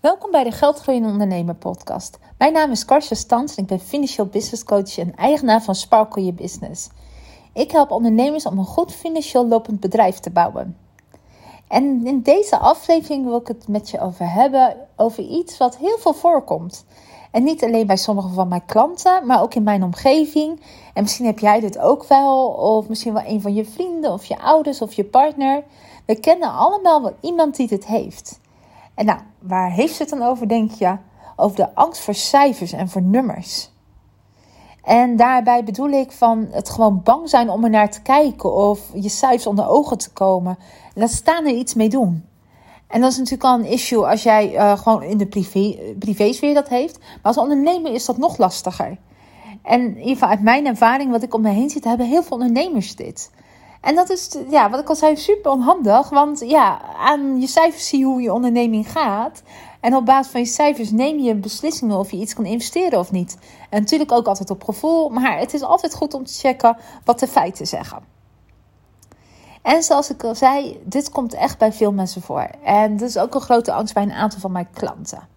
Welkom bij de Geldgroeiende Ondernemer podcast. Mijn naam is Karsja Stans en ik ben financieel business coach en eigenaar van Sparkle Your Business. Ik help ondernemers om een goed financieel lopend bedrijf te bouwen. En in deze aflevering wil ik het met je over hebben over iets wat heel veel voorkomt. En niet alleen bij sommige van mijn klanten, maar ook in mijn omgeving. En misschien heb jij dit ook wel, of misschien wel een van je vrienden, of je ouders, of je partner. We kennen allemaal wel iemand die dit heeft. En nou, waar heeft ze het dan over, denk je? Over de angst voor cijfers en voor nummers. En daarbij bedoel ik van het gewoon bang zijn om er naar te kijken of je cijfers onder ogen te komen. En dat staan er iets mee doen. En dat is natuurlijk al een issue als jij uh, gewoon in de privé, privésfeer dat heeft. Maar als ondernemer is dat nog lastiger. En in ieder geval uit mijn ervaring, wat ik om me heen zie, hebben heel veel ondernemers dit. En dat is, ja, wat ik al zei, super onhandig. Want ja, aan je cijfers zie je hoe je onderneming gaat. En op basis van je cijfers neem je beslissingen of je iets kan investeren of niet. En natuurlijk ook altijd op gevoel. Maar het is altijd goed om te checken wat de feiten zeggen. En zoals ik al zei, dit komt echt bij veel mensen voor. En dat is ook een grote angst bij een aantal van mijn klanten.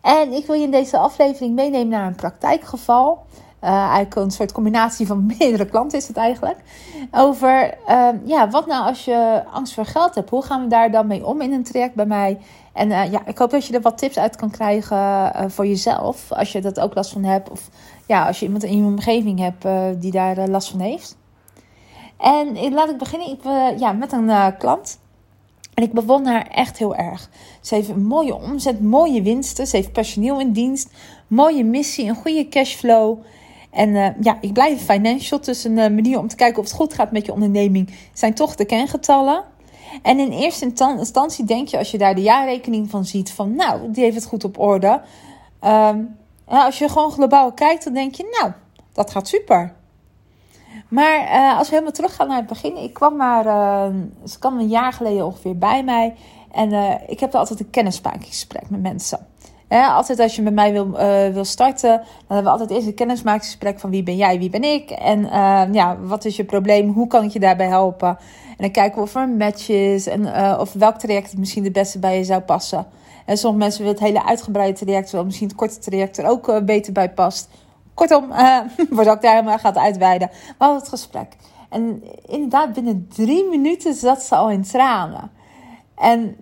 En ik wil je in deze aflevering meenemen naar een praktijkgeval. Uh, eigenlijk een soort combinatie van meerdere klanten is het eigenlijk. Over uh, ja, wat nou als je angst voor geld hebt? Hoe gaan we daar dan mee om in een traject bij mij? En uh, ja, ik hoop dat je er wat tips uit kan krijgen uh, voor jezelf. Als je dat ook last van hebt. Of ja, als je iemand in je omgeving hebt die daar last van heeft. En laat ik beginnen ik, ja, met een klant. En ik bewonder haar echt heel erg. Ze heeft een mooie omzet, mooie winsten. Ze heeft personeel in dienst, mooie missie, een goede cashflow. En uh, ja, ik blijf financial. Dus een uh, manier om te kijken of het goed gaat met je onderneming zijn toch de kengetallen. En in eerste instantie denk je, als je daar de jaarrekening van ziet, van nou, die heeft het goed op orde. Um, als je gewoon globaal kijkt, dan denk je, nou, dat gaat super. Maar uh, als we helemaal teruggaan naar het begin, ik kwam maar, ze kwam een jaar geleden ongeveer bij mij. En ik heb altijd een kennismakingsgesprek met mensen altijd als je met mij wil, uh, wil starten, dan hebben we altijd eerst een kennismakingsgesprek van wie ben jij, wie ben ik. En uh, ja, wat is je probleem, hoe kan ik je daarbij helpen. En dan kijken we of er een match is en uh, of welk traject misschien het beste bij je zou passen. En sommige mensen willen het hele uitgebreide traject, terwijl misschien het korte traject er ook beter bij past. Kortom, voordat ik daar helemaal gaat uitweiden. We hadden het gesprek. En inderdaad, binnen drie minuten zat ze al in tranen. En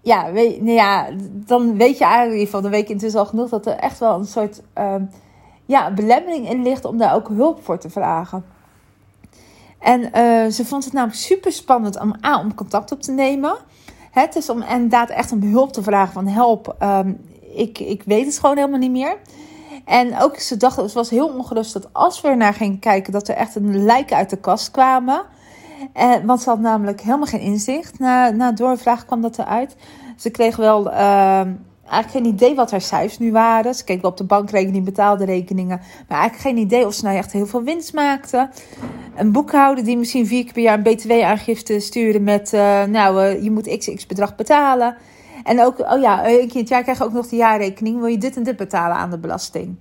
ja, weet, ja, dan weet je eigenlijk in ieder geval, dan weet al genoeg dat er echt wel een soort uh, ja, belemmering in ligt om daar ook hulp voor te vragen. En uh, ze vond het namelijk super spannend om, A, om contact op te nemen. Het is om inderdaad echt om hulp te vragen van help, um, ik, ik weet het gewoon helemaal niet meer. En ook ze dacht, het was heel ongerust dat als we er naar gingen kijken, dat er echt een lijken uit de kast kwamen. Eh, want ze had namelijk helemaal geen inzicht. Na, na doorvraag kwam dat eruit. Ze kreeg wel uh, eigenlijk geen idee wat haar cijfers nu waren. Ze keek op de bankrekening, betaalde rekeningen. Maar eigenlijk geen idee of ze nou echt heel veel winst maakte. Een boekhouder die misschien vier keer per jaar een btw-aangifte stuurde met... Uh, nou, uh, je moet xx bedrag betalen. En ook, oh ja, een keer het jaar krijg je ook nog de jaarrekening. Wil je dit en dit betalen aan de belasting?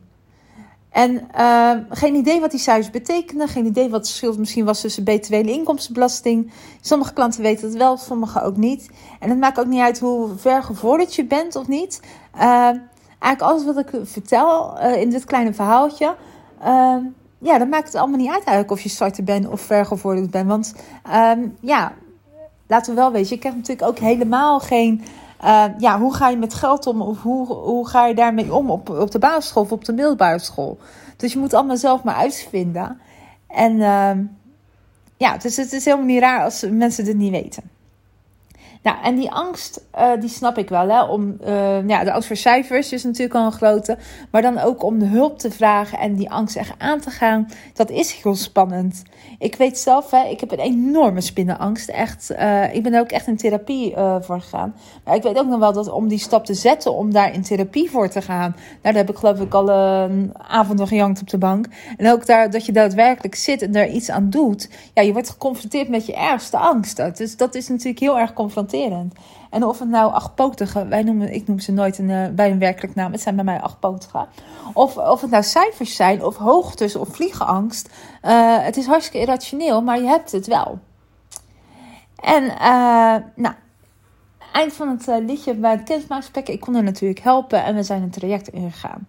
En uh, geen idee wat die cijfers betekenen. Geen idee wat het verschil misschien was tussen BTW en inkomstenbelasting. Sommige klanten weten het wel, sommige ook niet. En het maakt ook niet uit hoe ver gevorderd je bent of niet. Uh, eigenlijk alles wat ik vertel uh, in dit kleine verhaaltje. ja, dat maakt het allemaal niet uit eigenlijk of je starter bent of ver gevorderd bent. Want ja, laten we wel weten, je krijgt natuurlijk ook helemaal geen uh, ja, hoe ga je met geld om? Of hoe, hoe ga je daarmee om op, op de basisschool of op de middelbare school? Dus je moet allemaal zelf maar uitvinden. En uh, ja, dus het is helemaal niet raar als mensen dit niet weten. Nou, en die angst, uh, die snap ik wel. Hè? Om, uh, ja, de angst voor cijfers is natuurlijk al een grote. Maar dan ook om de hulp te vragen en die angst echt aan te gaan. Dat is heel spannend. Ik weet zelf, hè, ik heb een enorme spinnenangst. Echt, uh, ik ben ook echt in therapie voor gegaan. Maar ik weet ook nog wel dat om die stap te zetten, om daar in therapie voor te gaan. Nou, daar heb ik geloof ik al een avond nog gejankt op de bank. En ook daar, dat je daadwerkelijk zit en daar iets aan doet. Ja, je wordt geconfronteerd met je ergste angsten. Dus dat is natuurlijk heel erg confronterend en of het nou achtpotige, wij noemen, ik noem ze nooit een, uh, bij een werkelijk naam, het zijn bij mij achtpotige. Of, of het nou cijfers zijn, of hoogtes, of vliegenangst. Uh, het is hartstikke irrationeel, maar je hebt het wel. En uh, nou, eind van het liedje bij het kennismakingsgesprek, ik kon haar natuurlijk helpen en we zijn een traject ingegaan.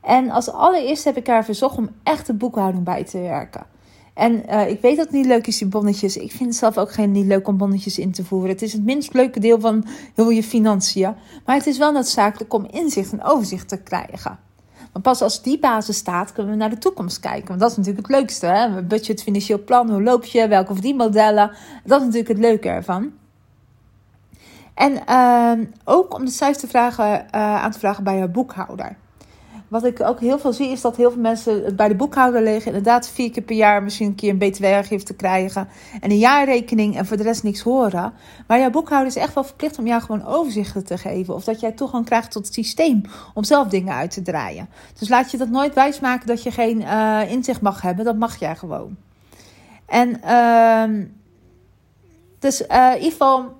En als allereerste heb ik haar verzocht om echt de boekhouding bij te werken. En uh, ik weet dat het niet leuk is, die bonnetjes. Ik vind het zelf ook geen niet leuk om bonnetjes in te voeren. Het is het minst leuke deel van heel je financiën. Maar het is wel noodzakelijk om inzicht en overzicht te krijgen. Want pas als die basis staat, kunnen we naar de toekomst kijken. Want dat is natuurlijk het leukste. Hè? Budget, financieel plan, hoe loop je, welke verdienmodellen. Dat is natuurlijk het leuke ervan. En uh, ook om de cijfers te vragen, uh, aan te vragen bij je boekhouder wat ik ook heel veel zie, is dat heel veel mensen bij de boekhouder liggen. Inderdaad, vier keer per jaar misschien een keer een btw-aangifte krijgen. En een jaarrekening en voor de rest niks horen. Maar jouw boekhouder is echt wel verplicht om jou gewoon overzichten te geven. Of dat jij toegang krijgt tot het systeem om zelf dingen uit te draaien. Dus laat je dat nooit wijsmaken dat je geen uh, inzicht mag hebben. Dat mag jij gewoon. En uh, dus uh, in ieder geval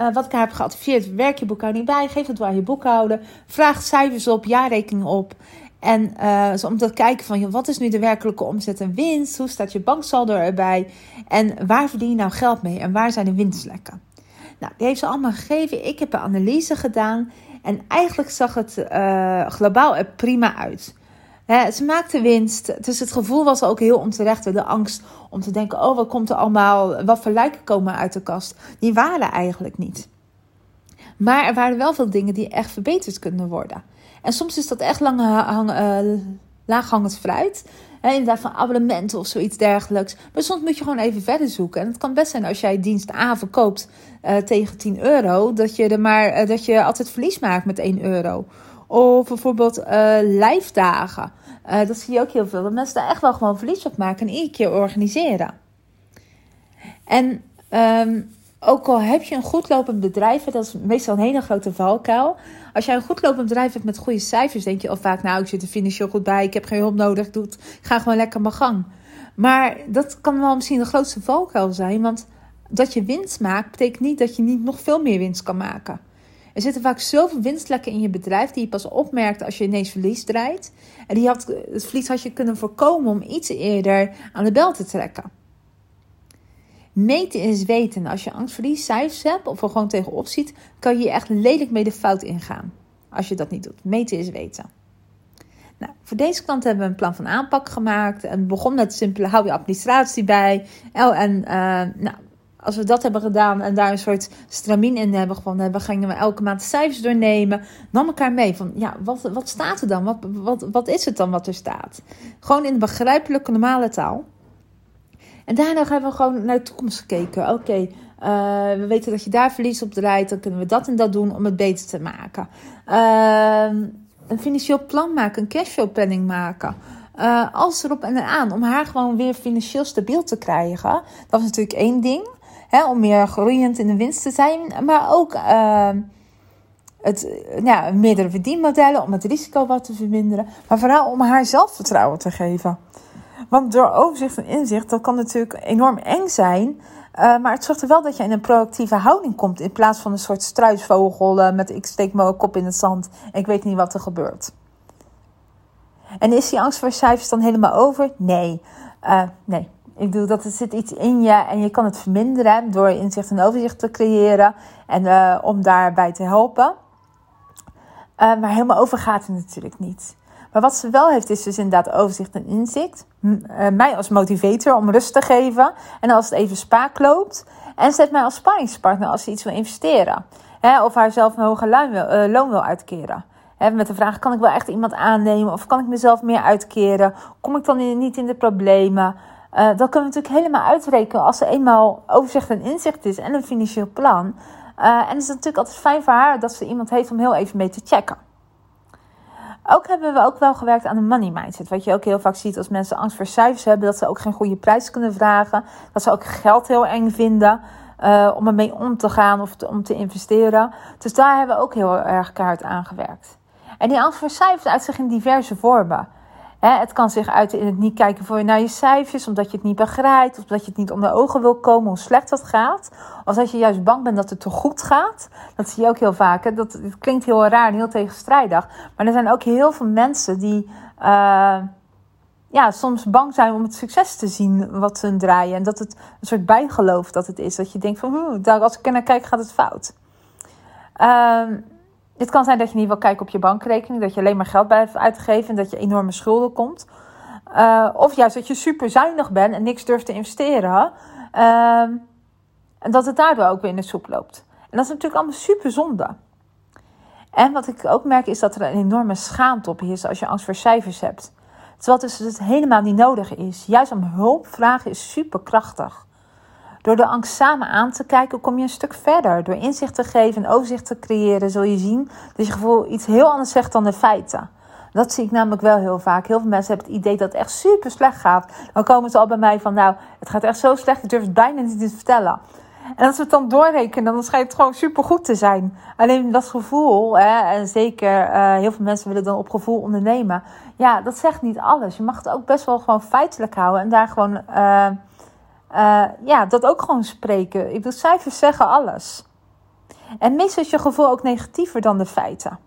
uh, wat ik heb geadviseerd, werk je boekhouding bij, geef het waar je boekhouden, vraag cijfers op, jaarrekening op. En uh, om te kijken van wat is nu de werkelijke omzet en winst, hoe staat je banksaldo erbij en waar verdien je nou geld mee en waar zijn de winstlekken. Nou, die heeft ze allemaal gegeven. Ik heb een analyse gedaan en eigenlijk zag het uh, globaal er prima uit ze maakte winst. Dus het gevoel was ook heel onterecht. De angst om te denken: oh, wat komt er allemaal? Wat voor lijken komen uit de kast? Die waren eigenlijk niet. Maar er waren wel veel dingen die echt verbeterd kunnen worden. En soms is dat echt lang hang, uh, laaghangend fruit. He, inderdaad van abonnementen of zoiets dergelijks. Maar soms moet je gewoon even verder zoeken. En het kan best zijn als jij dienst A verkoopt uh, tegen 10 euro, dat je, er maar, uh, dat je altijd verlies maakt met 1 euro. Of bijvoorbeeld uh, lijfdagen. Uh, dat zie je ook heel veel. Dat mensen daar echt wel gewoon verlies op maken en iedere keer organiseren. En um, ook al heb je een goed lopend bedrijf, dat is meestal een hele grote valkuil. Als jij een goed lopend bedrijf hebt met goede cijfers, denk je al vaak, nou, ik zit er financieel goed bij, ik heb geen hulp nodig, ik ga gewoon lekker mijn gang. Maar dat kan wel misschien de grootste valkuil zijn, want dat je winst maakt, betekent niet dat je niet nog veel meer winst kan maken. Er zitten vaak zoveel winstlekken in je bedrijf die je pas opmerkt als je ineens verlies draait. En die had, het verlies had je kunnen voorkomen om iets eerder aan de bel te trekken. Meten is weten. Als je angstverlies cijfers hebt of er gewoon tegenop ziet, kan je echt lelijk mee de fout ingaan. Als je dat niet doet. Meten is weten. Nou, voor deze klant hebben we een plan van aanpak gemaakt. En begon met simpele hou je administratie bij. En uh, nou, als we dat hebben gedaan en daar een soort stramien in hebben gevonden, hebben, gingen we elke maand cijfers doornemen. Nam elkaar mee van, ja, wat, wat staat er dan? Wat, wat, wat is het dan wat er staat? Gewoon in begrijpelijke, normale taal. En daarna hebben we gewoon naar de toekomst gekeken. Oké, uh, we weten dat je daar verlies op draait. Dan kunnen we dat en dat doen om het beter te maken. Uh, een financieel plan maken, een cashflow planning maken. Uh, alles erop en eraan. Om haar gewoon weer financieel stabiel te krijgen. Dat was natuurlijk één ding. Om meer groeiend in de winst te zijn. Maar ook uh, het, ja, meerdere verdienmodellen om het risico wat te verminderen. Maar vooral om haar zelfvertrouwen te geven. Want door overzicht en inzicht, dat kan natuurlijk enorm eng zijn. Uh, maar het zorgt er wel dat je in een proactieve houding komt. In plaats van een soort struisvogel met ik steek mijn kop in het zand en ik weet niet wat er gebeurt. En is die angst voor cijfers dan helemaal over? Nee. Uh, nee, ik bedoel, dat er zit iets in je en je kan het verminderen door inzicht en overzicht te creëren en uh, om daarbij te helpen. Uh, maar helemaal over gaat het natuurlijk niet. Maar wat ze wel heeft, is dus inderdaad overzicht en inzicht. Uh, mij als motivator om rust te geven. En als het even spaak loopt. En zet mij als spanningspartner als ze iets wil investeren. Hè, of haar zelf een hoger loon wil, loon wil uitkeren. Hè, met de vraag: kan ik wel echt iemand aannemen? Of kan ik mezelf meer uitkeren? Kom ik dan in, niet in de problemen? Uh, dat kunnen we natuurlijk helemaal uitrekenen als er eenmaal overzicht en inzicht is en een financieel plan. Uh, en het is natuurlijk altijd fijn voor haar dat ze iemand heeft om heel even mee te checken. Ook hebben we ook wel gewerkt aan een money mindset. Wat je ook heel vaak ziet als mensen angst voor cijfers hebben, dat ze ook geen goede prijs kunnen vragen. Dat ze ook geld heel eng vinden uh, om ermee om te gaan of om te investeren. Dus daar hebben we ook heel erg kaart aan gewerkt. En die angst voor cijfers uit zich in diverse vormen het kan zich uiten in het niet kijken voor je naar je cijfers, omdat je het niet begrijpt, of dat je het niet onder ogen wil komen hoe slecht dat gaat. Of dat je juist bang bent dat het te goed gaat. Dat zie je ook heel vaak. Hè? Dat, klinkt heel raar en heel tegenstrijdig. Maar er zijn ook heel veel mensen die uh, ja, soms bang zijn om het succes te zien wat ze draaien. En dat het een soort bijgeloof dat het is. Dat je denkt van, hm, als ik er naar kijk gaat het fout. Ehm, het kan zijn dat je niet wil kijken op je bankrekening, dat je alleen maar geld blijft uitgeven en dat je enorme schulden komt. Uh, of juist dat je super zuinig bent en niks durft te investeren. Ehm, en dat het daardoor ook weer in de soep loopt. En dat is natuurlijk allemaal super zonde. En wat ik ook merk is dat er een enorme schaamte op is als je angst voor cijfers hebt. Terwijl het dus helemaal niet nodig is. Juist om hulp vragen is super krachtig. Door de angst samen aan te kijken, kom je een stuk verder. Door inzicht te geven en overzicht te creëren, zul je zien dat je gevoel iets heel anders zegt dan de feiten. Dat zie ik namelijk wel heel vaak. Heel veel mensen hebben het idee dat het echt super slecht gaat. Dan komen ze al bij mij van, nou, het gaat echt zo slecht, ik durf het bijna niet te vertellen. En als we het dan doorrekenen, dan schijnt het gewoon super goed te zijn. Alleen dat gevoel, hè, en zeker uh, heel veel mensen willen dan op gevoel ondernemen. Ja, dat zegt niet alles. Je mag het ook best wel gewoon feitelijk houden en daar gewoon, uh, uh, ja, dat ook gewoon spreken. Ik bedoel, cijfers zeggen alles. En meestal is je gevoel ook negatiever dan de feiten.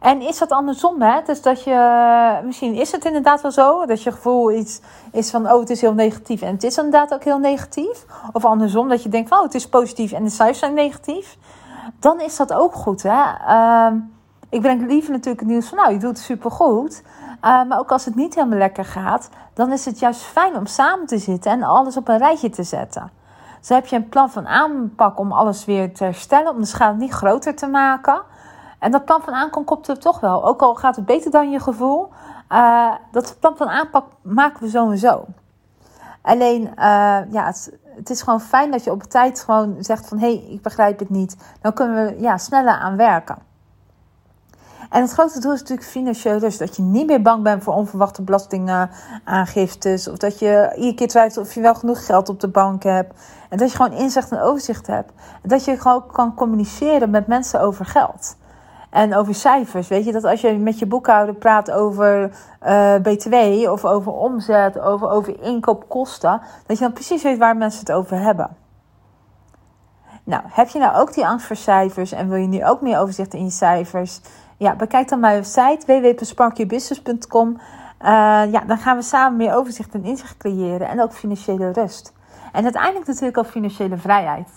En is dat andersom, hè? Dus dat je, misschien is het inderdaad wel zo, dat je gevoel iets is van, oh, het is heel negatief. En het is inderdaad ook heel negatief. Of andersom, dat je denkt oh, het is positief en de cijfers zijn negatief. Dan is dat ook goed, hè? Uh, ik breng liever natuurlijk het nieuws van, nou, je doet het supergoed. Uh, maar ook als het niet helemaal lekker gaat, dan is het juist fijn om samen te zitten en alles op een rijtje te zetten. Dus heb je een plan van aanpak om alles weer te herstellen, om de schade niet groter te maken. En dat plan van aanpak komt er toch wel. Ook al gaat het beter dan je gevoel. Uh, dat plan van aanpak maken we sowieso. Alleen, uh, ja, het, het, is gewoon fijn dat je op tijd gewoon zegt van... hé, hey, ik begrijp het niet. Dan kunnen we ja, sneller aan werken. En het grote doel is natuurlijk financieel dus Dat je niet meer bang bent voor onverwachte belastingaangiftes. Of dat je iedere keer twijfelt of je wel genoeg geld op de bank hebt. En dat je gewoon inzicht en overzicht hebt. En dat je gewoon kan communiceren met mensen over geld. En over cijfers, weet je, dat als je met je boekhouder praat over uh, BTW of over omzet, over, over inkoopkosten, dat je dan precies weet waar mensen het over hebben. Nou, heb je nou ook die angst voor cijfers en wil je nu ook meer overzicht in je cijfers? Ja, bekijk dan mijn site www.sparkyourbusiness.com. Uh, ja, dan gaan we samen meer overzicht en inzicht creëren en ook financiële rust. En uiteindelijk natuurlijk ook financiële vrijheid.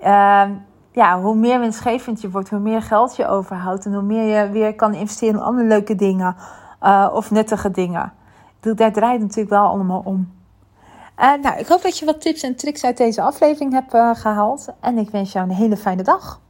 Uh, ja, hoe meer winstgevend je wordt, hoe meer geld je overhoudt en hoe meer je weer kan investeren in andere leuke dingen uh, of nuttige dingen. Daar draait het natuurlijk wel allemaal om. Uh, nou, ik hoop dat je wat tips en tricks uit deze aflevering hebt gehaald. En ik wens jou een hele fijne dag.